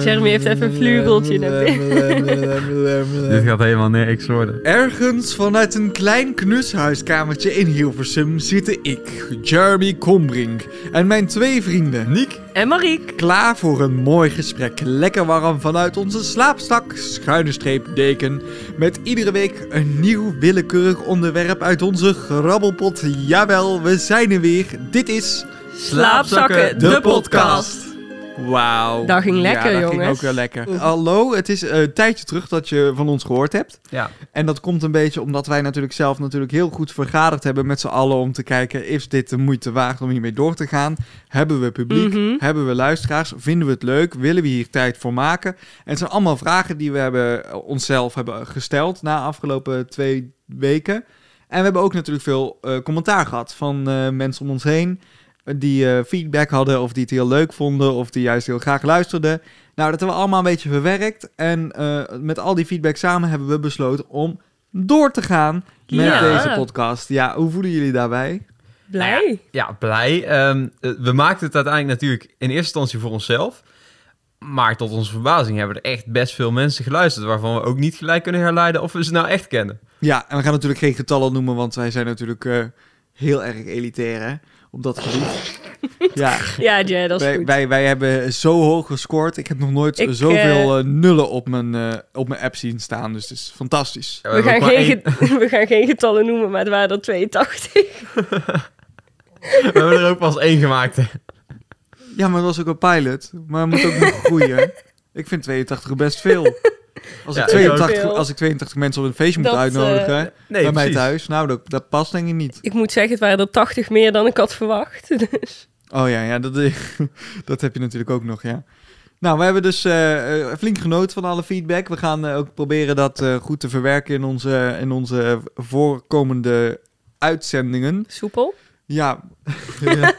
Jeremy heeft even een vleugeltje naar Dit gaat helemaal niks worden. Ergens vanuit een klein knushuiskamertje in Hilversum zitten ik, Jeremy Kombrink, en mijn twee vrienden. Niek? En Mariek. Klaar voor een mooi gesprek, lekker warm vanuit onze slaapstak, schuine streep deken, met iedere week een nieuw willekeurig onderwerp uit onze grabbelpot. Jawel, we zijn er weer. Dit is Slaapzakken, de, podcast. Wauw. Dat ging lekker, ja, dat jongens. ging ook wel lekker. Hallo, het is een tijdje terug dat je van ons gehoord hebt. Ja. En dat komt een beetje omdat wij natuurlijk zelf natuurlijk heel goed vergaderd hebben met z'n allen om te kijken, is dit de moeite waard om hiermee door te gaan? Hebben we publiek? Mhm. Hebben we luisteraars? Vinden we het leuk? Willen we hier tijd voor maken? En het zijn allemaal vragen die we hebben, eh, onszelf hebben gesteld na afgelopen twee weken. En we hebben ook natuurlijk veel eh, commentaar gehad van eh, mensen om ons heen. Die eh, feedback hadden of die het heel leuk vonden of die juist heel graag luisterden. Nou, dat hebben we allemaal een beetje verwerkt. En eh, met al die feedback samen hebben we besloten om door te gaan met Ja. deze podcast. Ja, hoe voelen jullie daarbij? Blij. Ja, blij. Ehm, eh, we maakten het uiteindelijk natuurlijk in eerste instantie voor onszelf. Maar tot onze verbazing hebben er echt best veel mensen geluisterd... waarvan we ook niet gelijk kunnen herleiden of we ze nou echt kennen. Ja, en we gaan natuurlijk geen getallen noemen, want wij zijn natuurlijk eh, heel erg elitair hè, op dat gebied. ja, Ja, Jay, dat is wij, goed. wij, wij hebben zo hoog gescoord. Ik heb nog nooit Ik, zoveel eh, nullen op mijn, eh, op mijn app zien staan, dus het is fantastisch. Ja, we, gaan geen één- we gaan geen getallen noemen, maar het waren er 82. we hebben er ook pas één gemaakt. hè. Ja, maar dat was ook een pilot, maar het moet ook nog groeien. Ik vind 82 best veel. Als, Ja, ik, ik 82, ook. als ik 82 mensen op een feestje moet uitnodigen Nee, bij mij thuis, nou, dat, dat past denk ik niet. Ik moet zeggen, het waren er 80 meer dan ik had verwacht. Dus. Oh ja, ja dat, dat heb je natuurlijk ook nog, ja. Nou, we hebben dus eh, eh, flink genoten van alle feedback. We gaan eh, ook proberen dat eh, goed te verwerken in onze, in onze voorkomende uitzendingen. Soepel. Ja, ja.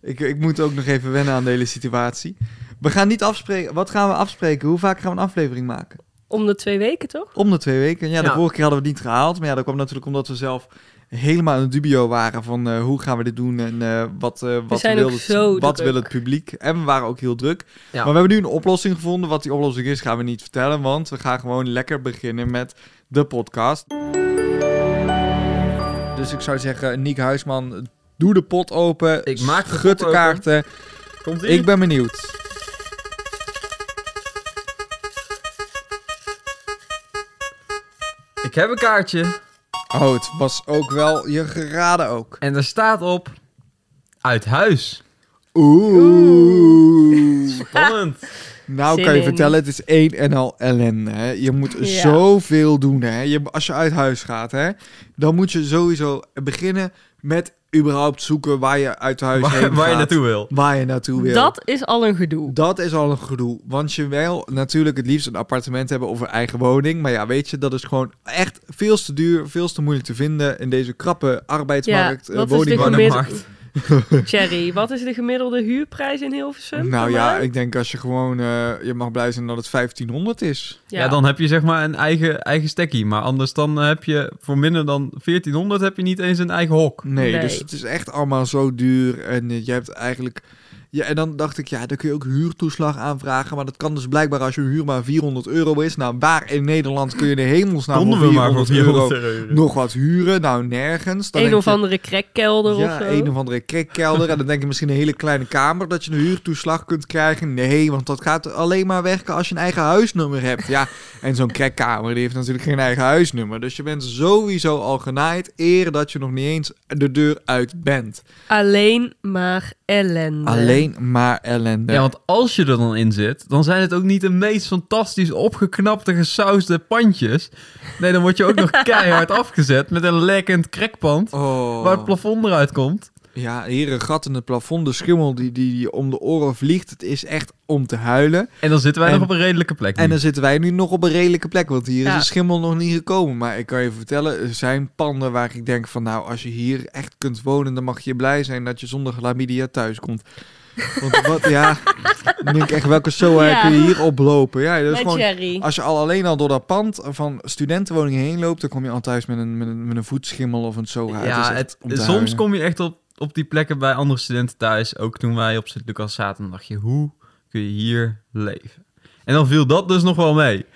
ik, ik moet ook nog even wennen aan de hele situatie. We gaan niet afspreken. Wat gaan we afspreken? Hoe vaak gaan we een aflevering maken? Om de twee weken, toch? Om de twee weken. Ja, de Ja. vorige keer hadden we het niet gehaald. Maar ja, dat kwam natuurlijk omdat we zelf helemaal in dubio waren van eh, hoe gaan we dit doen en eh, wat, eh, wat, wil, het, zo wat wil het publiek. En we waren ook heel druk. Ja. Maar we hebben nu een oplossing gevonden. Wat die oplossing is, gaan we niet vertellen. Want we gaan gewoon lekker beginnen met de podcast. Dus ik zou zeggen, Niek Huisman, doe de pot open. Ik maak de kaarten. Komt Ik ben benieuwd. Ik heb een kaartje Oh, het was ook wel je geraden ook. en er staat op... Uit huis. Oeh. Spannend. Nou Zin kan je in. vertellen, het is één en al ellende. Hè? Je moet Ja. zoveel doen. Hè? Je, als je uit huis gaat, hè? dan moet je sowieso beginnen met überhaupt zoeken waar je uit huis heen Waar, waar je naartoe wil. Waar je naartoe wil. Dat is al een gedoe. Dat is al een gedoe. Want je wil natuurlijk het liefst een appartement hebben of een eigen woning. Maar ja, weet je, dat is gewoon echt veel te duur, veel te moeilijk te vinden in deze krappe arbeidsmarkt, Ja, eh, woningmarkt. Cherry, wat is de gemiddelde huurprijs in Hilversum? Nou ja, ik denk als je gewoon, eh, je mag blij zijn dat het 1500 is. Ja. dan heb je zeg maar een eigen, eigen stekkie. Maar anders dan heb je voor minder dan 1400 heb je niet eens een eigen hok. Nee, Nee. dus het is echt allemaal zo duur. En eh, je hebt eigenlijk... Ja, en dan dacht ik, ja, dan kun je ook huurtoeslag aanvragen. Maar dat kan dus blijkbaar als je huur maar 400 euro is. Nou, waar in Nederland kun je de hemelsnaam Konden voor we maar voor 400 euro 400 euro. nog wat huren? Nou, nergens. Dan een of je- andere krekkelder of Ja, zo. een of andere krekkelder. en dan denk je misschien een hele kleine kamer dat je een huurtoeslag kunt krijgen. Nee, want dat gaat alleen maar werken als je een eigen huisnummer hebt. Ja, en zo'n krekkamer die heeft natuurlijk geen eigen huisnummer. Dus je bent sowieso al genaaid eer dat je nog niet eens de deur uit bent. Alleen maar ellende. Alleen maar ellende. Ja, want als je er dan in zit, dan zijn het ook niet de meest fantastisch opgeknapte, gesausde pandjes. Nee, dan word je ook nog keihard afgezet met een lekkend krekpand oh. waar het plafond eruit komt. Ja, hier een gat in het plafond. De schimmel die, die, die om de oren vliegt. Het is echt om te huilen. En dan zitten wij En- nog op een redelijke plek. nu. En dan zitten wij nu nog op een redelijke plek, want hier is de schimmel nog niet gekomen. Maar ik kan je vertellen, er zijn panden waar ik denk van, nou, als je hier echt kunt wonen, dan mag je blij zijn dat je zonder chlamydia thuis komt. Want wat, ja, dan denk ik echt, welke SOA Ja. kun je hier oplopen? Ja, dat is Met gewoon, Cherry. als je al alleen al door dat pand van studentenwoningen heen loopt, dan kom je al thuis met een, met een, met een voetschimmel of een SOA. ja, het, soms kom je echt op, op die plekken bij andere studenten thuis. Ook toen wij op Sint-Lucas zaten, dan dacht je, hoe kun je hier leven? En dan viel dat dus nog wel mee.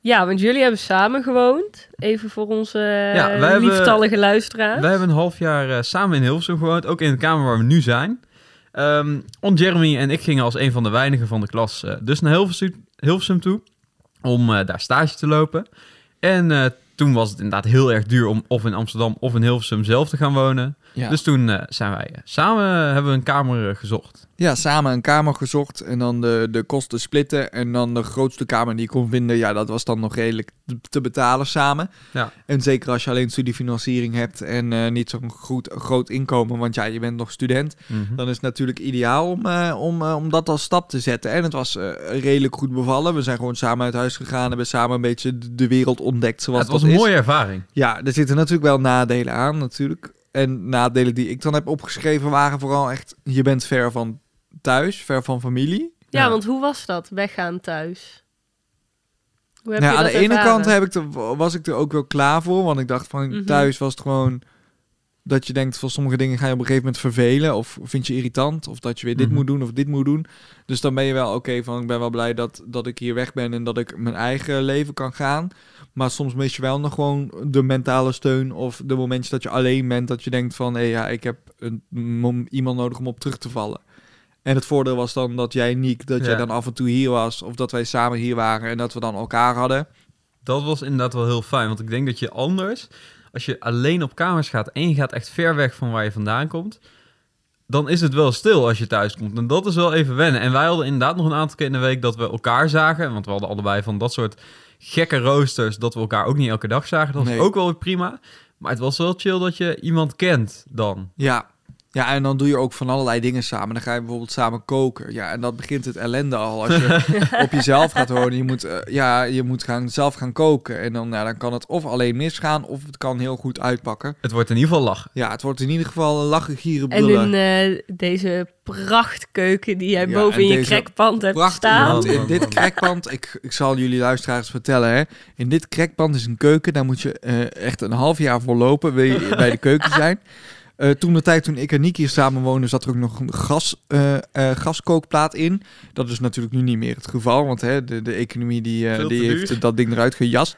Ja, want jullie hebben samen gewoond. Even voor onze Ja, ja, wij hebben- lieftallige luisteraars. Wij hebben een half jaar eh, samen in Hilversum gewoond, ook in de kamer waar we nu zijn. Ehm on Jeremy en ik gingen als een van de weinigen van de klas eh, dus naar Hilversum, Hilversum toe om eh, daar stage te lopen. En eh, toen was het inderdaad heel erg duur om of in Amsterdam of in Hilversum zelf te gaan wonen. Ja. Dus toen zijn wij samen hebben we een kamer gezocht. Ja, samen een kamer gezocht en dan de, de kosten splitten. En dan de grootste kamer die ik kon vinden, ja, dat was dan nog redelijk te- betalen samen. Ja. En zeker als je alleen studiefinanciering hebt en eh, niet zo'n goed, groot inkomen, want ja, je bent nog student. Dan is het natuurlijk ideaal om, eh, om, eh, om dat als stap te zetten. En het was redelijk goed bevallen. We zijn gewoon samen uit huis gegaan, hebben samen een beetje de- wereld ontdekt zoals het was een is. mooie ervaring. Ja, er zitten natuurlijk wel nadelen aan, natuurlijk. En nadelen die ik dan heb opgeschreven waren vooral echt... je bent ver van thuis, ver van familie. ja, Ja. want hoe was dat, weggaan thuis? Hoe heb Nou, je aan dat de ene kant heb ik was ik er ook wel klaar voor. Want ik dacht van Mhm. thuis was het gewoon... dat je denkt van sommige dingen ga je op een gegeven moment vervelen... of vind je irritant, of dat je weer dit Mhm. moet doen of dit moet doen. Dus dan ben je wel oké van... ik ben wel blij dat, dat ik hier weg ben... en dat ik mijn eigen leven kan gaan. Maar soms mis je wel nog gewoon de mentale steun... of de momentjes dat je alleen bent... dat je denkt van... hé ja, ik heb een, iemand nodig om op terug te vallen. En het voordeel was dan dat jij, Niek, dat jij dan af en toe hier was... of dat wij samen hier waren en dat we dan elkaar hadden... Dat was inderdaad wel heel fijn. Want ik denk dat je anders, als je alleen op kamers gaat en je gaat echt ver weg van waar je vandaan komt, dan is het wel stil als je thuis komt. En dat is wel even wennen. En wij hadden inderdaad nog een aantal keer in de week dat we elkaar zagen. Want we hadden allebei van dat soort gekke roosters dat we elkaar ook niet elke dag zagen. Dat was Nee. ook wel prima. Maar het was wel chill dat je iemand kent dan. Ja. Ja, en dan doe je ook van allerlei dingen samen. Dan ga je bijvoorbeeld samen koken. Ja, en dat begint het ellende al. Als je op jezelf gaat wonen, je moet, eh, ja, je moet gaan, zelf gaan koken. En dan, ja, dan kan het of alleen misgaan, of het kan heel goed uitpakken. Het wordt in ieder geval lachen. Ja, het wordt in ieder geval een lachen, gieren, En in eh, deze prachtkeuken die jij Ja, boven en in je crackpand hebt staan. want in dit man. crackpand, ik, ik zal jullie luisteraars vertellen, hè. In dit crackpand is een keuken, daar moet je eh, echt een half jaar voor lopen, wil je bij de keuken zijn. Eh, toen de tijd toen ik en Niek hier samen woonden, zat er ook nog een gas, eh, eh, gaskookplaat in. Dat is natuurlijk nu niet meer het geval, want hè, de, de economie die, die duur. heeft dat ding eruit gejast.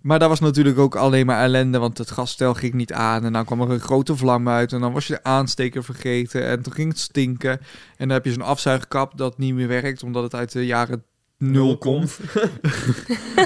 Maar daar was natuurlijk ook alleen maar ellende, want het gasstel ging niet aan. En dan kwam er een grote vlam uit en dan was je de aansteker vergeten. En toen ging het stinken. En dan heb je zo'n afzuigkap dat niet meer werkt, omdat het uit de jaren nul komt.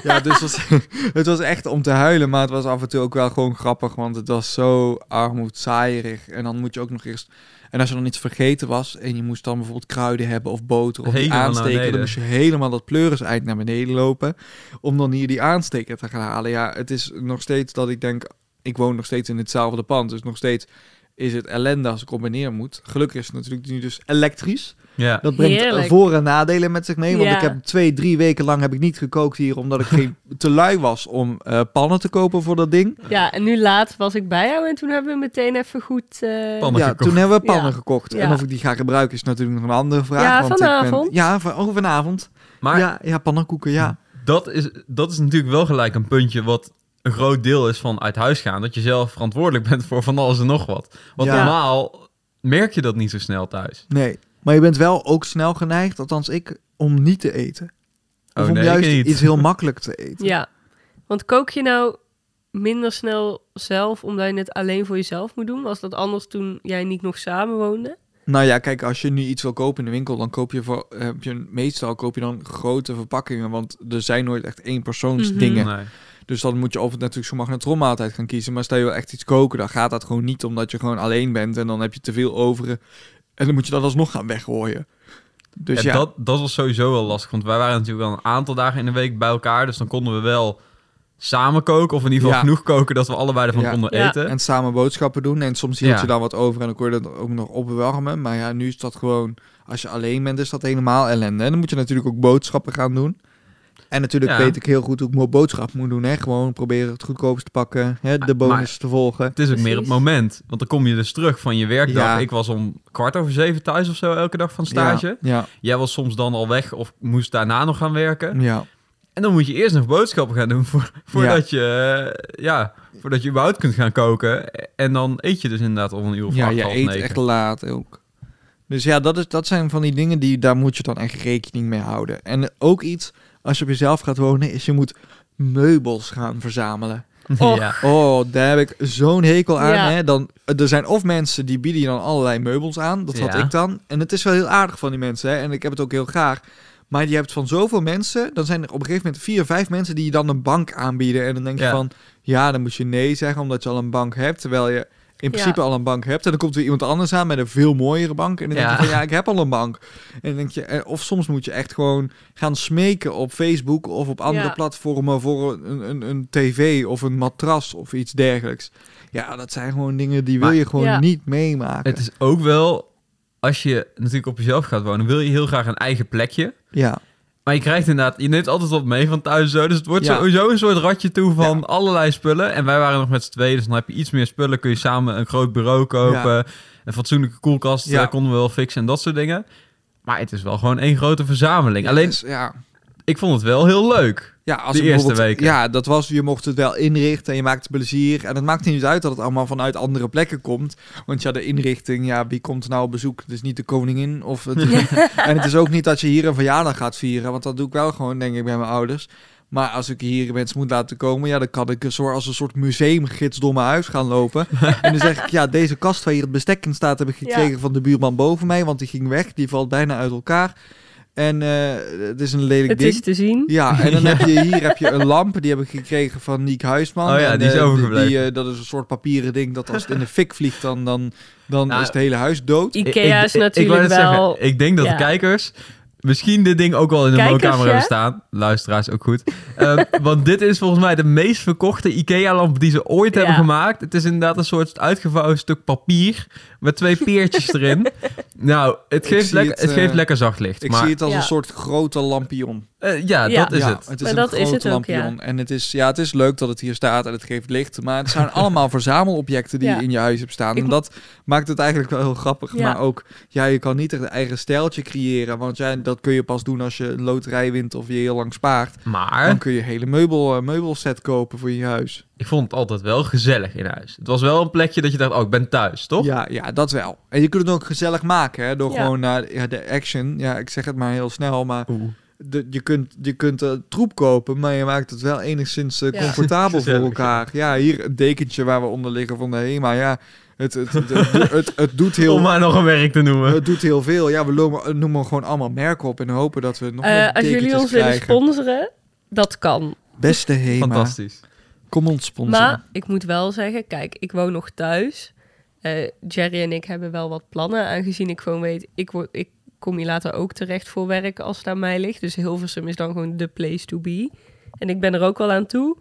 Ja, dus het was, het was echt om te huilen, maar het was af en toe ook wel gewoon grappig, want het was zo armoedzaaierig. En dan moet je ook nog eerst... En als er dan iets vergeten was en je moest dan bijvoorbeeld kruiden hebben of boter of die aansteker, dan moest je helemaal dat pleuriseind naar beneden lopen om dan hier die aansteker te gaan halen. Ja, het is nog steeds dat ik denk, ik woon nog steeds in hetzelfde pand, dus nog steeds is het ellende als ik op en neer moet. Gelukkig is het natuurlijk nu dus elektrisch. Ja. Dat brengt Heerlijk. voor- en nadelen met zich mee. Want Ja. ik heb twee, drie weken lang heb ik niet gekookt hier... omdat ik geen te lui was om eh, pannen te kopen voor dat ding. Ja, en nu laat was ik bij jou en toen hebben we meteen even goed... eh, Pannen ja, gekocht. toen hebben we pannen Ja. gekocht. Ja. En of ik die ga gebruiken is natuurlijk nog een andere vraag. Ja, want ik ben- vanavond. ja, van, oh, vanavond. Maar ja, ja, pannenkoeken, ja. dat, is, dat is natuurlijk wel gelijk een puntje wat een groot deel is van uit huis gaan. Dat je zelf verantwoordelijk bent voor van alles en nog wat. Want Ja. normaal merk je dat niet zo snel thuis. Nee. Maar je bent wel ook snel geneigd, althans ik, om niet te eten. Of Oh, om nee, juist iets heel makkelijk te eten. Ja, want kook je nou minder snel zelf omdat je het alleen voor jezelf moet doen? Was dat anders toen jij niet nog samen woonde? Nou ja, kijk, als je nu iets wil kopen in de winkel, dan koop je, voor, heb je meestal koop je dan grote verpakkingen, want er zijn nooit echt één persoons Mhm. dingen. Nee. Dus dan moet je of het natuurlijk zo magnetronmaaltijd gaan kiezen, maar stel je wil echt iets koken, dan gaat dat gewoon niet, omdat je gewoon alleen bent en dan heb je te veel over en dan moet je dat alsnog gaan weggooien. Dus Ja, ja, Dat, dat was sowieso wel lastig. Want wij waren natuurlijk wel een aantal dagen in de week bij elkaar. Dus dan konden we wel samen koken. Of in ieder geval Ja. genoeg koken dat we allebei ervan Ja. konden Ja. eten. en samen boodschappen doen en soms hield Ja. je dan wat over en dan kon je dat ook nog opwarmen. Maar ja, nu is dat gewoon, als je alleen bent, is dat helemaal ellende. En dan moet je natuurlijk ook boodschappen gaan doen. En natuurlijk Ja. weet ik heel goed hoe ik mijn boodschap moet doen. Hè? Gewoon proberen het goedkoopst te pakken, hè? de bonus Maar- te volgen. Het is ook meer het moment. Want dan kom je dus terug van je werkdag. Ja. Ik was om kwart over zeven thuis of zo elke dag van stage. Ja, Jij was soms dan al weg of moest daarna nog gaan werken. ja. En dan moet je eerst nog boodschappen gaan doen voor, voordat, je, eh, ja, voordat je überhaupt kunt gaan koken. En dan eet je dus inderdaad om een uur of ja acht, je eet negen. echt laat ook. Dus ja, dat, is, dat zijn van die dingen die daar moet je dan echt rekening mee houden. En ook iets, als je op jezelf gaat wonen, is je moet meubels gaan verzamelen. Ja. Oh, daar heb ik zo'n hekel aan. Ja. Hè? Dan, er zijn of mensen die bieden je dan allerlei meubels aan. Dat had Ja. ik dan. En het is wel heel aardig van die mensen. Hè? En ik heb het ook heel graag. Maar je hebt van zoveel mensen, dan zijn er op een gegeven moment vier, vijf mensen die je dan een bank aanbieden. En dan denk je Ja. van, ja, dan moet je nee zeggen omdat je al een bank hebt. Terwijl je in principe al een bank hebt. En dan komt er weer iemand anders aan met een veel mooiere bank. En dan denk je van, ja, ik heb al een bank. En dan denk je, eh, of soms moet je echt gewoon gaan smeken op Facebook of op andere Ja. platformen voor een, een, een tv of een matras of iets dergelijks. Ja, dat zijn gewoon dingen die wil je gewoon Ja. niet meemaken. Het is ook wel, als je natuurlijk op jezelf gaat wonen, wil je heel graag een eigen plekje. Ja, Maar je krijgt inderdaad, je neemt altijd wat mee van thuis zo. Dus het wordt Ja. sowieso een soort ratje toe van Ja. allerlei spullen. En wij waren nog met z'n tweeën, dus dan heb je iets meer spullen. Kun je samen een groot bureau kopen. Ja. Een fatsoenlijke koelkast Ja. eh, konden we wel fixen en dat soort dingen. Maar het is wel gewoon één grote verzameling. Alleen, ja. Ik vond het wel heel leuk. Ja, als De eerste bijvoorbeeld- weken. Ja, dat was, je mocht het wel inrichten en je maakt plezier. En het maakt niet uit dat het allemaal vanuit andere plekken komt. Want ja, de inrichting, ja, wie komt nou op bezoek? Het is niet de koningin. Of het, en het is ook niet dat je hier een verjaardag gaat vieren. Want dat doe ik wel gewoon, denk ik, bij mijn ouders. Maar als ik hier mensen moet laten komen, ja, dan kan ik een soort, als een soort museumgids door mijn huis gaan lopen. en dan zeg ik, ja, deze kast waar hier het bestek in staat, heb ik gekregen Ja. van de buurman boven mij. Want die ging weg, die valt bijna uit elkaar. En eh, het is een lelijk Het ding. is te zien. Ja, en dan heb je hier heb je een lamp, die heb ik gekregen van Niek Huisman. Oh ja, En, die is eh, overgebleven. Die, eh, dat is een soort papieren ding dat als het in de fik vliegt, dan, dan, dan Nou, is het hele huis dood. Ikea Ik- is ik- ik natuurlijk net wel... Zeggen, ik denk dat ja. de kijkers misschien dit ding ook wel in de woonkamer hebben staan. Luisteraars ook goed. Ehm, want dit is volgens mij de meest verkochte IKEA-lamp die ze ooit hebben gemaakt. Het is inderdaad een soort uitgevouwen stuk papier met twee peertjes erin. Nou, het geeft, lekker, het, het, eh, geeft lekker zacht licht. Ik maar zie het als Ja. een soort grote lampion. eh, ja, Ja. dat is ja, het. het is Maar een dat is grote het ook, lampion. En het is, ja, het is leuk dat het hier staat en het geeft licht. Maar het zijn allemaal verzamelobjecten die Ja. je in je huis hebt staan. Ik En dat maakt het eigenlijk wel heel grappig. Ja. Maar ook, ja, je kan niet echt een eigen stijltje creëren. Want ja, dat kun je pas doen als je een loterij wint of je heel lang spaart. Maar Dan kun je een hele meubel, eh, meubelset kopen voor je huis. ik vond het altijd wel gezellig in huis. Het was wel een plekje dat je dacht, oh, ik ben thuis, toch? Ja, ja, dat wel. En je kunt het ook gezellig maken, hè, door Ja. gewoon naar ja, de action. Ja, ik zeg het maar heel snel, maar Oeh. de, je kunt, je kunt eh, troep kopen, maar je maakt het wel enigszins eh, Ja. comfortabel voor elkaar. Ja, hier een dekentje waar we onder liggen van de HEMA. Ja, het, het, het, het, het, het doet heel... Om maar nog een werk te noemen. Het doet heel veel. Ja, we noemen, noemen gewoon allemaal merken op en hopen dat we nog Eh, meer als jullie ons willen sponsoren, dat kan. Beste HEMA, Fantastisch. kom ons sponsoren. Maar ik moet wel zeggen, kijk, ik woon nog thuis. Eh, Jerry en ik hebben wel wat plannen, aangezien ik gewoon weet, ik, word, ik kom hier later ook terecht voor werk als het aan mij ligt. Dus Hilversum is dan gewoon de place to be. En ik ben er ook wel aan toe.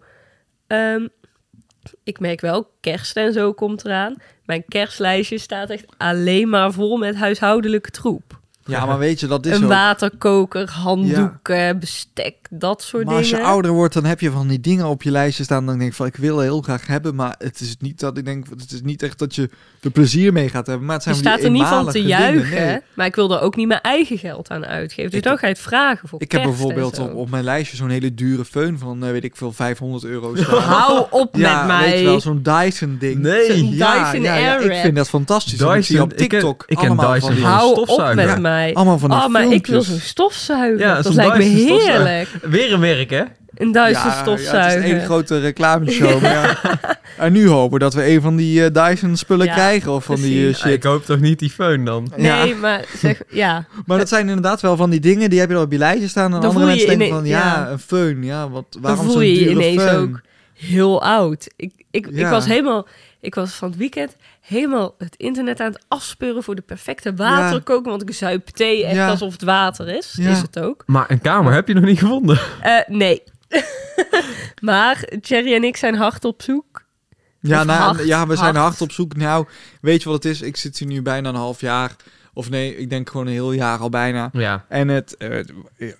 Ehm, ik merk wel, kerst en zo komt eraan. Mijn kerstlijstje staat echt alleen maar vol met huishoudelijke troep. Ja, maar weet je, dat is Een ook... waterkoker, handdoeken, bestek, dat soort Maar als je dingen. ouder wordt, dan heb je van die dingen op je lijstje staan. Dan denk ik van, ik wil heel graag hebben. Maar het is niet dat ik denk, het is niet echt dat je er plezier mee gaat hebben. Maar het Je zijn van staat die er niet van te dingen. juichen, Nee. maar ik wil er ook niet mijn eigen geld aan uitgeven. Dus Ik- dan ga je het vragen voor Ik heb bijvoorbeeld op, op mijn lijstje zo'n hele dure föhn van, eh, weet ik veel, 500 euro staan. Hou op ja, met weet je mij. wel, zo'n Dyson ding. Nee. Zo'n Ja, Dyson ja, ja, ik vind dat fantastisch. Want ik zie Dyson, op ik ken- TikTok ik ken allemaal Dyson van die, Hou op met Ja. mij. allemaal van Oh, maar ik wil zo'n stofzuiger. Ja, dat zo'n lijkt me Dyson heerlijk. Weer een werk, hè? Een Dyson ja, Ja, stofzuiger. het is één grote reclameshow. maar ja. En nu hopen dat we een van die eh, Dyson spullen Ja, krijgen. Of van die eh. Ja, shit. ik hoop toch niet die föhn dan? Nee, Ja. maar zeg, ja. Maar dat zijn inderdaad wel van die dingen die heb je dan op je lijstje staan. En Dan andere voel je mensen je denken van, ja, ja. een föhn. Ja, wat, Dan waarom voel zo'n je je dure ineens föhn? ook heel oud. Ik, ik, ik Ja. was helemaal... Ik was van het weekend helemaal het internet aan het afspeuren voor de perfecte waterkoker. Want ik zuip thee echt Ja. alsof het water is. Ja. Is het ook. Maar een kamer heb je nog niet gevonden. Eh, nee. maar Jerry en ik zijn hard op zoek. Ja, nou, hard, ja, we zijn hard. hard op zoek. Nou, weet je wat het is? Ik zit hier nu bijna een half jaar. Of nee, ik denk gewoon een heel jaar al bijna. Ja. En het, eh,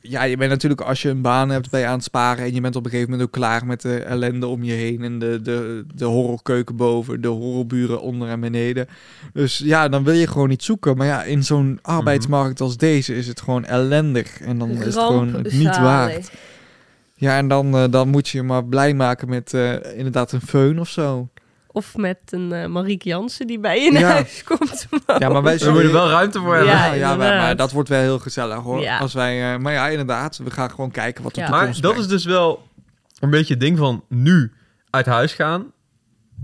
ja, je bent natuurlijk als je een baan hebt, ben je aan het sparen. En je bent op een gegeven moment ook klaar met de ellende om je heen. En de, de, de horrorkeuken boven, de horrorburen onder en beneden. Dus ja, dan wil je gewoon niet zoeken. Maar ja, in zo'n arbeidsmarkt als deze is het gewoon ellendig. En dan is het gewoon het niet waard. Ja, en dan, eh, dan moet je je maar blij maken met eh, inderdaad een föhn of zo. Of met een eh Marieke Jansen die bij je in Ja. huis komt. Ja, maar wij We moeten er wel ruimte voor hebben. Ja, Ja, ja maar, dat wordt wel heel gezellig hoor. Ja. Als wij, eh, maar ja, inderdaad, we gaan gewoon kijken wat de Ja. toekomst Maar dat is dus wel een beetje het ding van nu uit huis gaan.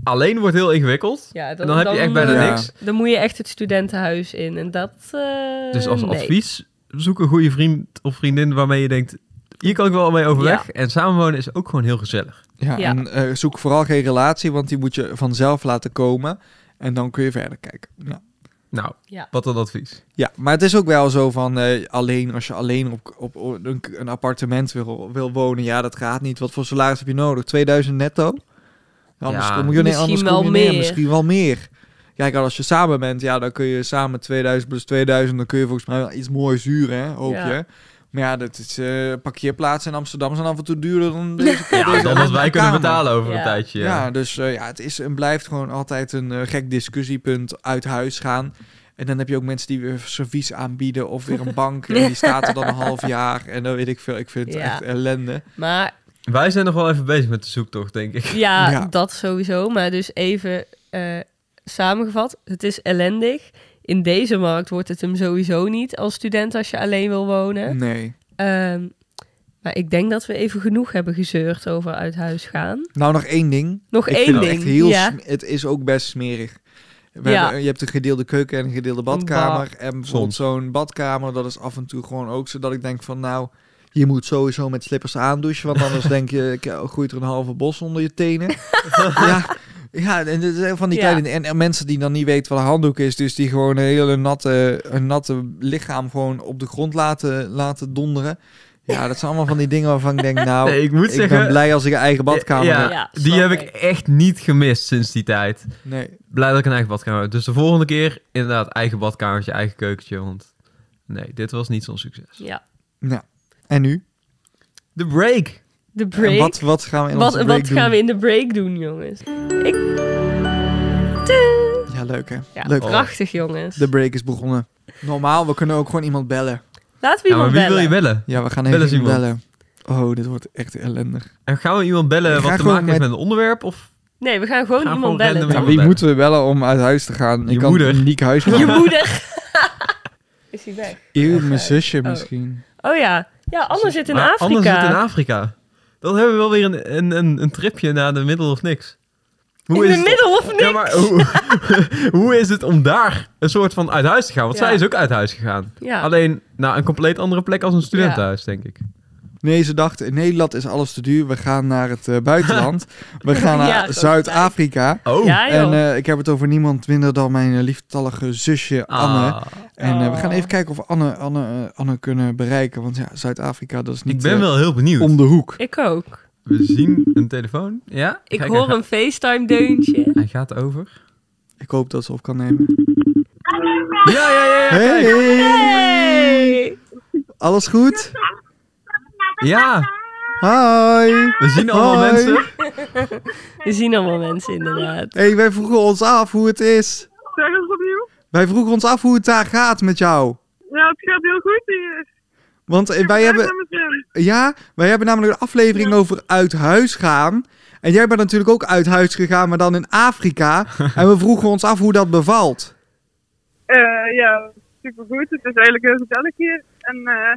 Alleen wordt heel ingewikkeld. Ja, En dan heb je echt bijna Ja. niks. Dan moet je echt het studentenhuis in. En dat. eh, Dus als nee. advies, zoek een goede vriend of vriendin waarmee je denkt... Hier kan ik wel mee overweg. En samenwonen is ook gewoon heel gezellig. Ja, Ja. en eh, zoek vooral geen relatie, want die moet je vanzelf laten komen. En dan kun je verder kijken. Ja, Nou, Ja. wat een advies. ja maar het is ook wel zo van eh, alleen als je alleen op, op, op een, een appartement wil, wil wonen. Ja, dat gaat niet. Wat voor salaris heb je nodig? 2000 netto? Anders Ja. kom je, nee, Misschien anders wel kom je neer. Misschien wel meer. Kijk, als je samen bent, ja, dan kun je samen 2000 plus 2000, dan kun je volgens mij wel iets moois huren, hè, hoop Ja. Maar ja, dat is, eh parkeerplaatsen in Amsterdam zijn af en toe duurder dan deze. Ja, deze dan wat wij kunnen betalen over Ja. een tijdje. Ja, dus eh, ja, het is en blijft gewoon altijd een eh, gek discussiepunt uit huis gaan. En dan heb je ook mensen die weer servies aanbieden of weer een bank. En die staat er dan een half jaar. En dan weet ik veel. Ik vind het Ja. echt ellende. Maar Wij zijn nog wel even bezig met de zoektocht, denk ik. ja, Ja. dat sowieso. Maar dus even eh, samengevat. Het is ellendig. In deze markt wordt het hem sowieso niet als student als je alleen wil wonen. Nee. Ehm, maar ik denk dat we even genoeg hebben gezeurd over uit huis gaan. Nou, nog één ding. Nog ik één vind ding. Het, echt heel ja. het is ook best smerig. We Ja. hebben, je hebt een gedeelde keuken en een gedeelde badkamer. Bah. En bijvoorbeeld zo'n badkamer, dat is af en toe gewoon ook zo dat ik denk van nou... Je moet sowieso met slippers aandouchen, want anders denk je, ik, eh, groeit er een halve bos onder je tenen. ja, ja, en dit zijn van die Ja. kleine en, en mensen die dan niet weten wat een handdoek is, dus die gewoon een hele natte, een natte lichaam gewoon op de grond laten, laten donderen. Ja, dat zijn allemaal van die dingen waarvan ik denk, nou, Nee, ik moet ik zeggen... ben blij als ik een eigen badkamer ja, heb. Ja, die heb ik ik. echt niet gemist sinds die tijd. Nee. Blij dat ik een eigen badkamer heb. Dus de volgende keer inderdaad eigen badkamertje, eigen keukentje. Want nee, dit was niet zo'n succes. Ja. Ja. En nu? De break. De En break. wat, wat gaan we in wat onze break wat doen? gaan we in de break doen, jongens? Ik... Ja, leuk hè? Ja, Leuk. prachtig, jongens. De break is begonnen. Normaal, we kunnen ook gewoon iemand bellen. Laten we Ja, maar wie wil bellen. je bellen? Ja, we gaan Bellen even ze iemand bellen. Oh, dit wordt echt ellendig. En gaan we iemand bellen wat te gewoon maken heeft met- met een onderwerp? Of Nee, we gaan gewoon Gaan iemand gewoon bellen. Ja, wie bellen. moeten we bellen om uit huis te gaan? Je ik kan moeder. Niek huis Je moeder. Is hij weg? Eeuw, mijn zusje oh. misschien. Oh ja. Ja, Anne zit in Maar Afrika. Anne zit in Afrika. Dan hebben we wel weer een, een, een, een tripje naar de middel of niks. in de middel of niks? Ja, maar hoe, hoe is het om daar een soort van uit huis te gaan? Want Ja. zij is ook uit huis gegaan. Ja. Alleen naar een compleet andere plek als een studentenhuis, denk ik. Nee, ze dachten, in Nederland is alles te duur. We gaan naar het eh, buitenland. We gaan naar Zuid-Afrika. Oh, ja. En eh, ik heb het over niemand minder dan mijn eh, lieftallige zusje Anne. Ah. En eh, we gaan Oh. even kijken of we Anne, Anne, eh, Anne kunnen bereiken. Want ja, Zuid-Afrika, dat is niet ik ben wel heel benieuwd. om de hoek. Ik ook. We zien een telefoon. Ja? Ik Kijk, hoor een FaceTime-deuntje. Hij gaat over. Ik hoop dat ze op kan nemen. Ja, ja, ja. ja, Hey! Hey! Alles goed? Ja, Hi! we zien allemaal mensen. We zien allemaal mensen, inderdaad. hey, wij vroegen ons af hoe het is. Zeg eens opnieuw. Wij vroegen ons af hoe het daar gaat met jou. Ja, het gaat heel goed hier. Want eh, Ik wij ben hebben, ja, wij hebben namelijk een aflevering over uit huis gaan. En jij bent natuurlijk ook uit huis gegaan, maar dan in Afrika. en we vroegen ons af hoe dat bevalt. Eh, ja, supergoed. Het is eigenlijk heel gezellig hier. En eh,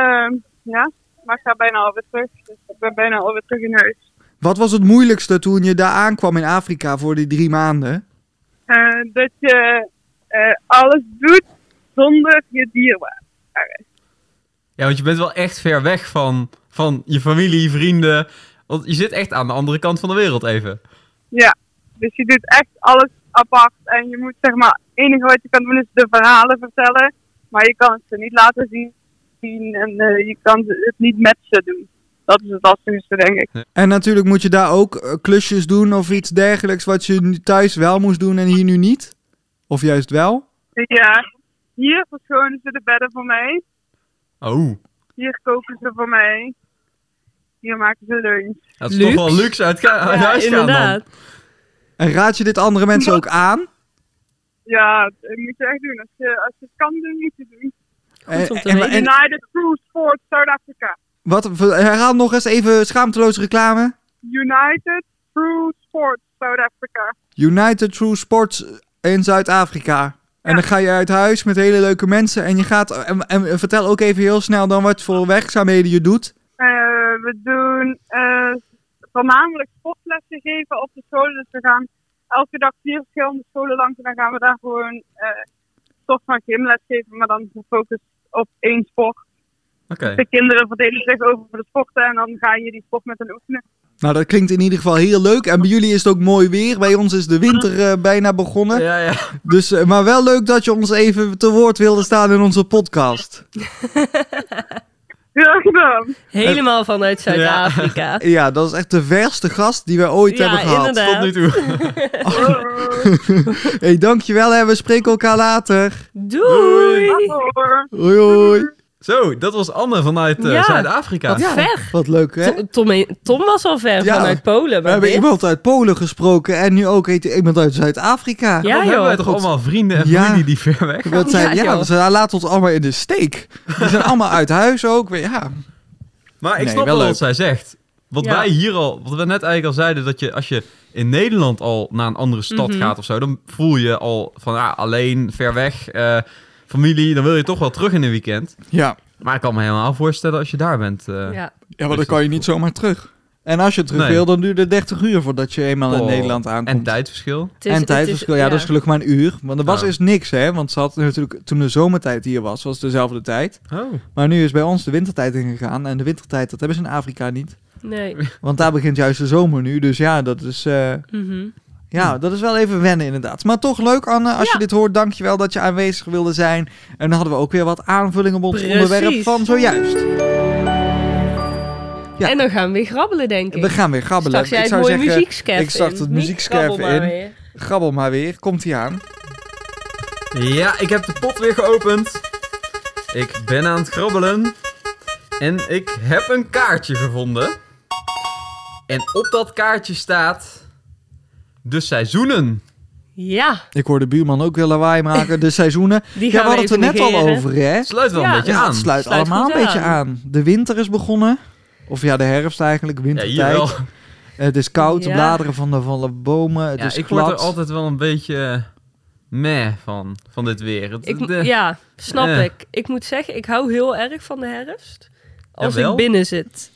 ehm, ja, maar ik ga bijna alweer terug. Dus ik ben bijna alweer terug in huis. Wat was het moeilijkste toen je daar aankwam in Afrika voor die drie maanden? Eh, dat je eh, alles doet zonder je dierbaar. Ja, want je bent wel echt ver weg van, van je familie, vrienden. Want je zit echt aan de andere kant van de wereld even. Ja, dus je doet echt alles apart. En je moet zeg maar, het enige wat je kan doen is de verhalen vertellen. Maar je kan het ze niet laten zien. En eh, je kan het niet met ze doen. Dat is het lastigste, denk ik. En natuurlijk moet je daar ook eh, klusjes doen of iets dergelijks wat je nu thuis wel moest doen en hier nu niet? Of juist wel? Ja, hier verschonen ze de bedden voor mij. Oh, Hier koken ze voor mij. Hier maken ze lunch. dat is Luxe. toch wel luxe uit, Ja, huis gaan dan. inderdaad. En raad je dit andere mensen ook aan? Ja, dat moet je echt doen. Als je, als je het kan doen, moet je het doen. En, om te en, weten. en United Cruise Sport South Africa. wat, herhaal nog eens even schaamteloze reclame. United Cruise Sport Zuid-Afrika. United True Sports in Zuid-Afrika. En dan ga je uit huis met hele leuke mensen en je gaat... En, en vertel ook even heel snel dan wat voor werkzaamheden je doet. Eh, we doen eh, voornamelijk sportlessen geven op de scholen. Dus we gaan elke dag vier verschillende scholen langs en dan gaan we daar gewoon eh van gymles geven, maar dan gefocust op één sport. Oké. De kinderen verdelen zich over de sporten en dan ga je die sport met hen oefenen. Nou, dat klinkt in ieder geval heel leuk. En bij jullie is het ook mooi weer. Bij ons is de winter eh, bijna begonnen. Ja, ja. Dus, eh, maar wel leuk dat je ons even te woord wilde staan in onze podcast. Heel gedaan. Helemaal vanuit Zuid-Afrika. Ja, dat is echt de verste gast die we ooit Ja, hebben gehad. inderdaad. Tot nu toe. hey, dankjewel hè. We spreken elkaar later. Doei! Hoi hoi. Zo, dat was Anne vanuit eh, Ja. Zuid-Afrika. Wat ver. Wat leuk hè. To- Tom, Tom was al ver Ja. vanuit Polen. We hebben dit- iemand uit Polen gesproken en nu ook heet iemand uit Zuid-Afrika. Ja, Dan hebben wij joh. toch God. allemaal vrienden en Ja. familie die ver weg Dat zijn, Ja, ja, joh. ze laten ons allemaal in de steek. Die zijn allemaal uit huis ook. Ja. Maar ik Nee, snap wel leuk. wat zij zegt. Wat Ja. wij hier al, wat we net eigenlijk al zeiden, dat je als je in Nederland al naar een andere stad Mhm. gaat of zo, dan voel je al van ja, alleen, ver weg, eh, familie, dan wil je toch wel terug in een weekend. Ja. Maar ik kan me helemaal voorstellen als je daar bent. eh, Ja. ja, maar dan kan je niet zomaar terug. En als je terug Nee. wil, dan duurt het 30 uur voordat je eenmaal in Nederland aankomt. En tijdverschil. Is- en tijdverschil, is- ja, dat is gelukkig maar een uur. Want er was Ja. dus niks, hè. Want ze had natuurlijk, toen de zomertijd hier was, was het dezelfde tijd. Oh. Maar nu is bij ons de wintertijd ingegaan. En de wintertijd, dat hebben ze in Afrika niet. Nee. Want daar begint juist de zomer nu. Dus ja, dat is, eh, Mhm. Ja, dat is wel even wennen inderdaad. Maar toch leuk, Anne, als Ja. je dit hoort. Dankjewel dat je aanwezig wilde zijn. En dan hadden we ook weer wat aanvulling op ons Precies. onderwerp van zojuist. Ja. En dan gaan we weer grabbelen, denk ik. We gaan weer grabbelen. Stak jij ik het zou mooie zeggen, ik start in. het maar in. weer. grabbel maar weer. Komt ie aan. Ja, ik heb de pot weer geopend. Ik ben aan het grabbelen. En ik heb een kaartje gevonden. En op dat kaartje staat... De seizoenen. Ja, Ik hoor de buurman ook weer lawaai maken. De seizoenen. die Ja, gaan we hadden het er net al over, hè? Sluit wel Ja, een beetje Ja, aan. het sluit, Sluit allemaal een beetje aan. aan. De winter is begonnen. Of ja, de herfst eigenlijk, Ja, wintertijd. hier wel. het is koud, de Ja. bladeren van de, van de bomen. Het Ja, is ik glad. word er altijd wel een beetje eh, meh van, van dit weer. Het, Ik, de- ja, snap Eh. ik. Ik moet zeggen, ik hou heel erg van de herfst. Als Jawel? ik binnen zit.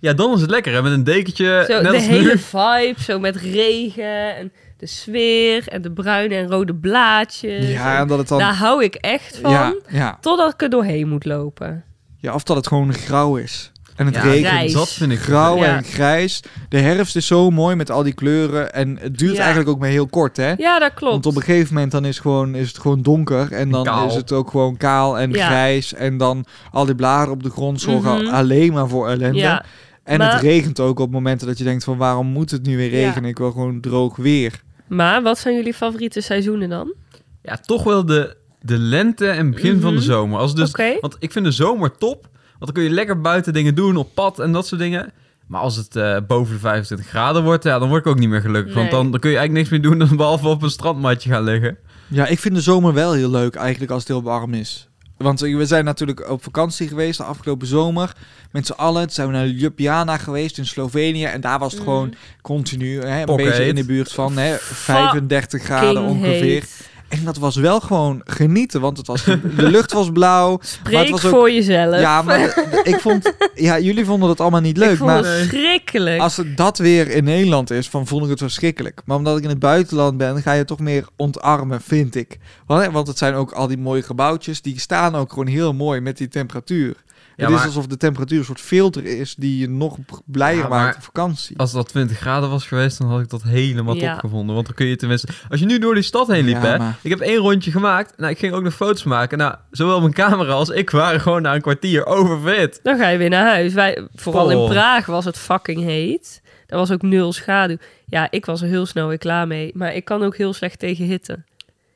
Ja, dan is het lekker hè, met een dekentje. Zo, net de als hele nu. vibe, zo met regen en de sfeer en de bruine en rode blaadjes. Ja, en dat het dan... Daar hou ik echt van, ja, ja. totdat ik er doorheen moet lopen. ja, of dat het gewoon grauw is. En het Ja, regent. grijs. Dat vind ik Grauw Ja. en grijs. De herfst is zo mooi met al die kleuren. En het duurt Ja. eigenlijk ook maar heel kort, hè? Ja, dat klopt. Want op een gegeven moment dan is, gewoon, is het gewoon donker. En dan Kaal. is het ook gewoon kaal en Ja. grijs. En dan al die bladeren op de grond zorgen Mhm. alleen maar voor ellende. ja, en maar- het regent ook op momenten dat je denkt van waarom moet het nu weer Ja. regenen? Ik wil gewoon droog weer. maar wat zijn jullie favoriete seizoenen dan? Ja, toch wel de, de lente en begin van de Mhm. zomer. Als dus. Want ik vind de zomer top. Want dan kun je lekker buiten dingen doen, op pad en dat soort dingen. Maar als het eh, boven de 25 graden wordt, ja, dan word ik ook niet meer gelukkig. Want dan, dan kun je eigenlijk niks meer doen dan behalve op een strandmatje gaan liggen. Ja, ik vind de zomer wel heel leuk eigenlijk als het heel warm is. Want we zijn natuurlijk op vakantie geweest de afgelopen zomer. Met z'n allen. Toen zijn we naar Ljubljana geweest in Slovenië. En daar was het Mhm. gewoon continu hè, een beetje in de buurt van hè, 35 graden ongeveer. heet. En dat was wel gewoon genieten. Want het was, de lucht was blauw. Spreek was ook- voor jezelf. Ja, maar ik vond... Ja, jullie vonden het allemaal niet ik leuk. vond Maar het verschrikkelijk. als het dat weer in Nederland is, van vond ik het verschrikkelijk. Maar omdat ik in het buitenland ben, ga je toch meer ontarmen, vind ik. Want, want het zijn ook al die mooie gebouwtjes, die staan ook gewoon heel mooi met die temperatuur. Ja, het is maar- alsof de temperatuur een soort filter is die je nog blijer Ja, maakt op vakantie. Als dat 20 graden was geweest, dan had ik dat helemaal Ja. top gevonden. Want dan kun je tenminste... Als je nu door die stad heen liep, Ja, hè. maar- Ik heb één rondje gemaakt. Nou, ik ging ook nog foto's maken. Nou, zowel mijn camera als ik waren gewoon na een kwartier overfit. Dan ga je weer naar huis. Wij, vooral Oh. in Praag was het fucking heet. Er was ook nul schaduw. Ja, ik was er heel snel weer klaar mee. Maar ik kan ook heel slecht tegen hitte.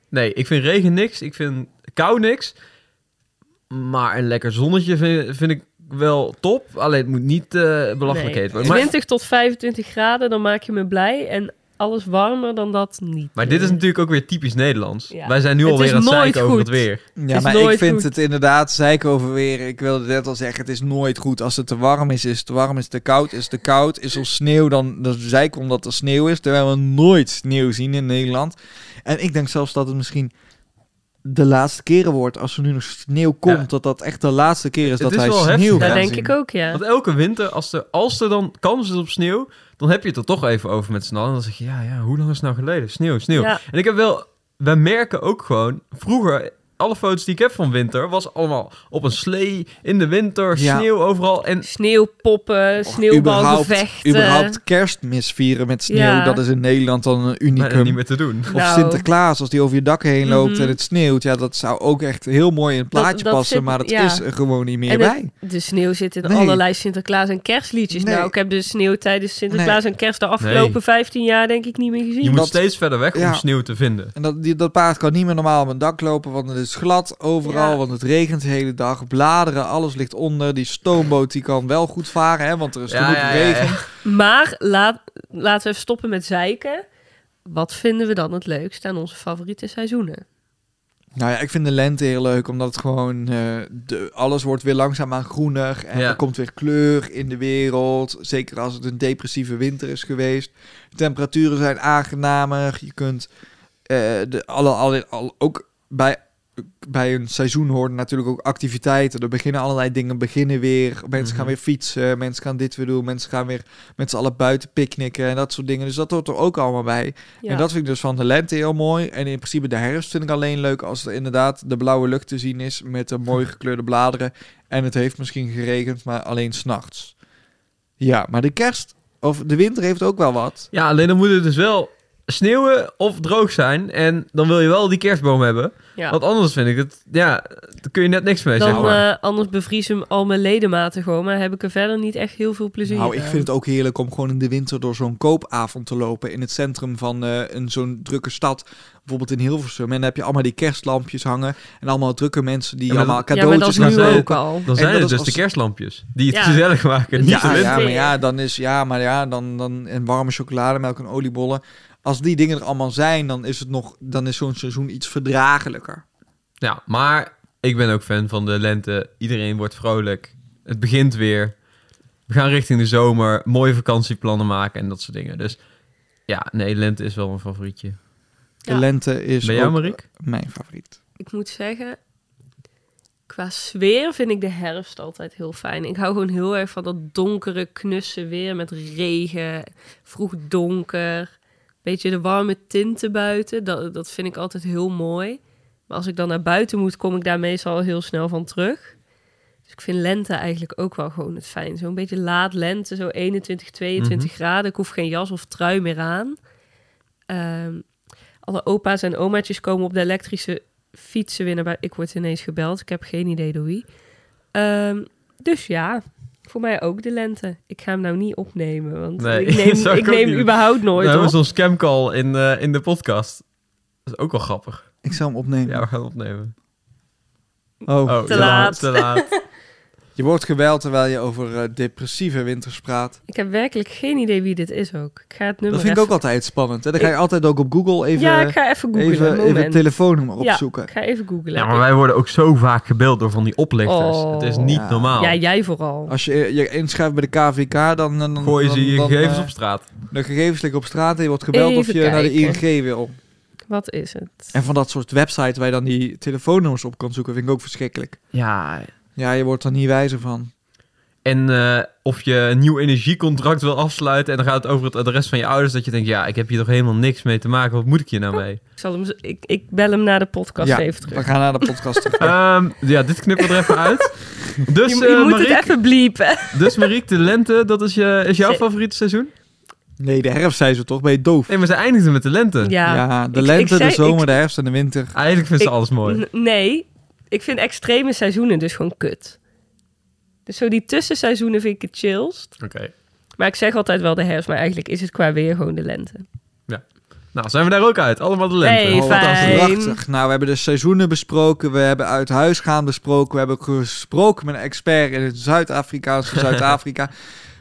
Nee, ik vind regen niks. Ik vind kou niks. Maar een lekker zonnetje vind, vind ik wel top. Alleen het moet niet eh belachelijk Nee. heet worden. Maar 20 tot 25 graden, dan maak je me blij. En alles warmer dan dat niet. Maar dit is natuurlijk ook weer typisch Nederlands. Ja. Wij zijn nu alweer aan het zeiken over het weer. Ja, maar ik vind goed. het inderdaad zeiken over weer. Ik wilde net al zeggen, het is nooit goed. Als het te warm is, is het te warm. Is het te koud, is het te koud. Is er sneeuw, dan, dan zeiken omdat er sneeuw is. Terwijl we nooit sneeuw zien in Nederland. En ik denk zelfs dat het misschien de laatste keren wordt. Als er nu nog sneeuw komt, Ja. dat dat echt de laatste keer is Het dat is wel sneeuw heftig, Dat denk zien. ik ook, ja. Want elke winter, als er, als er dan kans is op sneeuw, dan heb je het er toch even over met z'n allen. En dan zeg je, ja, ja, hoe lang is het nou geleden? Sneeuw, sneeuw. Ja. En ik heb wel, wij merken ook gewoon, vroeger, alle foto's die ik heb van winter, was allemaal op een slee, in de winter, Ja. sneeuw overal. En Sneeuwpoppen, Of sneeuwbalgevechten. überhaupt kerstmis vieren met sneeuw. Ja. Dat is in Nederland dan een unicum. niet meer te doen. Of Nou. Sinterklaas, als die over je dak heen loopt Mhm. en het sneeuwt. Ja, dat zou ook echt heel mooi in het plaatje dat passen. zit- maar dat ja. is er gewoon niet meer En bij. De sneeuw zit in Nee. allerlei Sinterklaas en kerstliedjes. Nee. Nou, ik heb de sneeuw tijdens Sinterklaas en kerst de afgelopen Nee. 15 jaar denk ik niet meer gezien. Je moet Dat- steeds verder weg Ja. om sneeuw te vinden. En dat, die, dat paard kan niet meer normaal op een dak lopen, want het is glad overal, Ja. want het regent de hele dag. Bladeren, alles ligt onder. Die stoomboot die kan wel goed varen, hè, want er is Ja, genoeg ja, ja, ja. regen. Maar laat, laten we even stoppen met zeiken. Wat vinden we dan het leukst aan onze favoriete seizoenen? Nou ja, ik vind de lente heel leuk, omdat het gewoon... eh, de, alles wordt weer langzaamaan groener en Ja. er komt weer kleur in de wereld. Zeker als het een depressieve winter is geweest. De temperaturen zijn aangenamer. Je kunt eh, de, alle, alle, al, ook bij, bij een seizoen horen natuurlijk ook activiteiten. Er beginnen allerlei dingen beginnen weer. Mensen gaan Mhm. weer fietsen, mensen gaan dit weer doen. Mensen gaan weer met z'n allen buiten picknicken en dat soort dingen. Dus dat hoort er ook allemaal bij. Ja. En dat vind ik dus van de lente heel mooi. En in principe de herfst vind ik alleen leuk als er inderdaad de blauwe lucht te zien is met de mooi gekleurde bladeren. En het heeft misschien geregend, maar alleen s'nachts. Ja, maar de kerst of de winter heeft ook wel wat. Ja, alleen dan moet het dus wel sneeuwen of droog zijn. En dan wil je wel die kerstboom hebben. Ja. Want anders vind ik het, ja, daar kun je net niks mee, zeg Dan, maar. eh, anders bevriezen al mijn ledematen gewoon, maar heb ik er verder niet echt heel veel plezier Nou, ik vind het ook heerlijk om gewoon in de winter door zo'n koopavond te lopen in het centrum van eh, een zo'n drukke stad. Bijvoorbeeld in Hilversum. En dan heb je allemaal die kerstlampjes hangen en allemaal drukke mensen die Ja, maar allemaal dat- Ja, maar dat is cadeautjes nu gaan ook al. Dan zijn dat het dus als- de kerstlampjes. Die het Ja. gezellig maken. Niet Ja, Ja, maar ja, dan is ja, maar ja, dan dan en warme chocolademelk en oliebollen. Als die dingen er allemaal zijn, dan is het nog, dan is zo'n seizoen iets verdraaglijker. Ja, maar ik ben ook fan van de lente. Iedereen wordt vrolijk. Het begint weer. We gaan richting de zomer. Mooie vakantieplannen maken en dat soort dingen. Dus ja, nee, lente is wel mijn favorietje. De Ja. lente is Ben jij, ook Mariek? mijn favoriet. Ik moet zeggen, qua sfeer vind ik de herfst altijd heel fijn. Ik hou gewoon heel erg van dat donkere, knusse weer met regen, vroeg donker. Beetje de warme tinten buiten, dat, dat vind ik altijd heel mooi. Maar als ik dan naar buiten moet, kom ik daar meestal heel snel van terug. Dus ik vind lente eigenlijk ook wel gewoon het fijn. Zo'n beetje laat lente, zo 21, 22 graden. Ik hoef geen jas of trui meer aan. Ehm, alle opa's en omaatjes komen op de elektrische fietsen weer naar buiten. Ik word ineens gebeld. Ik heb geen idee door wie. Ehm, dus ja, voor mij ook de lente. Ik ga hem nou niet opnemen, want Nee, ik neem, ik neem überhaupt We nooit hebben op. zo'n scamcall in, eh, in de podcast. Dat is ook wel grappig. Ik zal hem opnemen. Ja, we gaan opnemen. Oh, Oh, Te ja, laat. Te laat. je wordt gebeld terwijl je over eh, depressieve winters praat. Ik heb werkelijk geen idee wie dit is ook. Ik ga het nummer Dat vind ik ook altijd spannend. Hè? Dan ga je Ik- altijd ook op Google even, Ja, ik ga even googlen. even, even het telefoonnummer Ja, opzoeken. ik ga even googlen. Ja, maar wij worden ook zo vaak gebeld door van die oplichters. Oh. het is niet Ja. normaal. Ja, jij vooral. Als je je inschrijft bij de KVK, dan, dan, Gooi je dan, ze je dan, gegevens eh, op straat. De gegevens liggen op straat en je wordt gebeld of je naar de. ING wil. Wat is het? En van dat soort websites waar je dan die telefoonnummers op kan zoeken, vind ik ook verschrikkelijk. Ja. Ja, je wordt er niet wijzer van. En eh, of je een nieuw energiecontract wil afsluiten en dan gaat het over het adres van je ouders. Dat je denkt, ja, ik heb hier toch helemaal niks mee te maken. Wat moet ik hier nou mee? Ik, zal hem, ik, ik bel hem naar de podcast ja, even terug. we gaan naar de podcast terug. Ehm, ja, dit knippen we er even uit. Dus, je, eh je moet Mariek, het even bliepen. dus Mariek, de lente, dat is, je, is jouw favoriete seizoen? Nee, de herfst zei ze toch? Ben je doof? Nee, maar ze eindigden met de lente. Ja. Ja, de Ik- lente, ik zei- de zomer, ik- de herfst en de winter. Eigenlijk vindt ze Ik- alles mooi. Nee, ik vind extreme seizoenen dus gewoon kut. Dus zo die tussenseizoenen vind ik het chillst. Oké. Maar ik zeg altijd wel de herfst, maar eigenlijk is het qua weer gewoon de lente. Nou, zijn we daar ook uit. Allemaal de lente. Hey, Oh, fijn. prachtig. Nou, we hebben de seizoenen besproken. We hebben uit huis gaan besproken. We hebben gesproken met een expert in het Zuid-Afrikaanse Zuid-Afrika.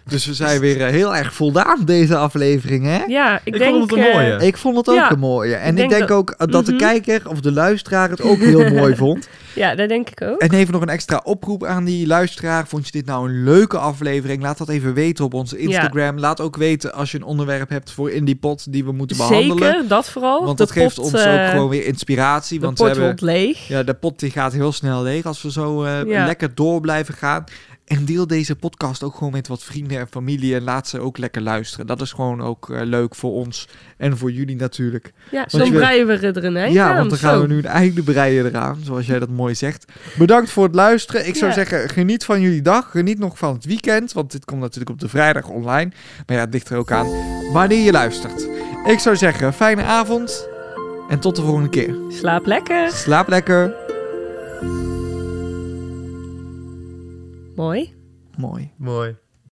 Dus we zijn weer eh, heel erg voldaan deze aflevering, hè? Ja, ik, Ik denk... vond het een eh, mooie. Ik vond het ook Ja, een mooie. En ik denk denk, dat- ook eh, dat de Mhm. kijker of de luisteraar het ook heel mooi vond. ja, dat denk ik ook. En even nog een extra oproep aan die luisteraar. Vond je dit nou een leuke aflevering? Laat dat even weten op onze Instagram. Laat ook weten als je een onderwerp hebt voor Indie Pot die we moeten behandelen. Zeker, dat vooral. Want De dat geeft pot, ons eh, ook gewoon weer inspiratie. De Want we pot hebben, wordt leeg. ja, de pot die gaat heel snel leeg als we zo eh, Ja. lekker door blijven gaan. En deel deze podcast ook gewoon met wat vrienden en familie. En laat ze ook lekker luisteren. Dat is gewoon ook eh, leuk voor ons en voor jullie natuurlijk. Ja, wil- breien we er een ja, aan. want dan Zo. gaan we nu een einde breien eraan, zoals jij dat mooi zegt. Bedankt voor het luisteren. Ik zou Ja. zeggen, geniet van jullie dag. Geniet nog van het weekend, want dit komt natuurlijk op de vrijdag online. Maar ja, het ligt er ook aan wanneer je luistert. Ik zou zeggen, fijne avond en tot de volgende keer. Slaap lekker. Slaap lekker. Mooi. Mooi. Mooi.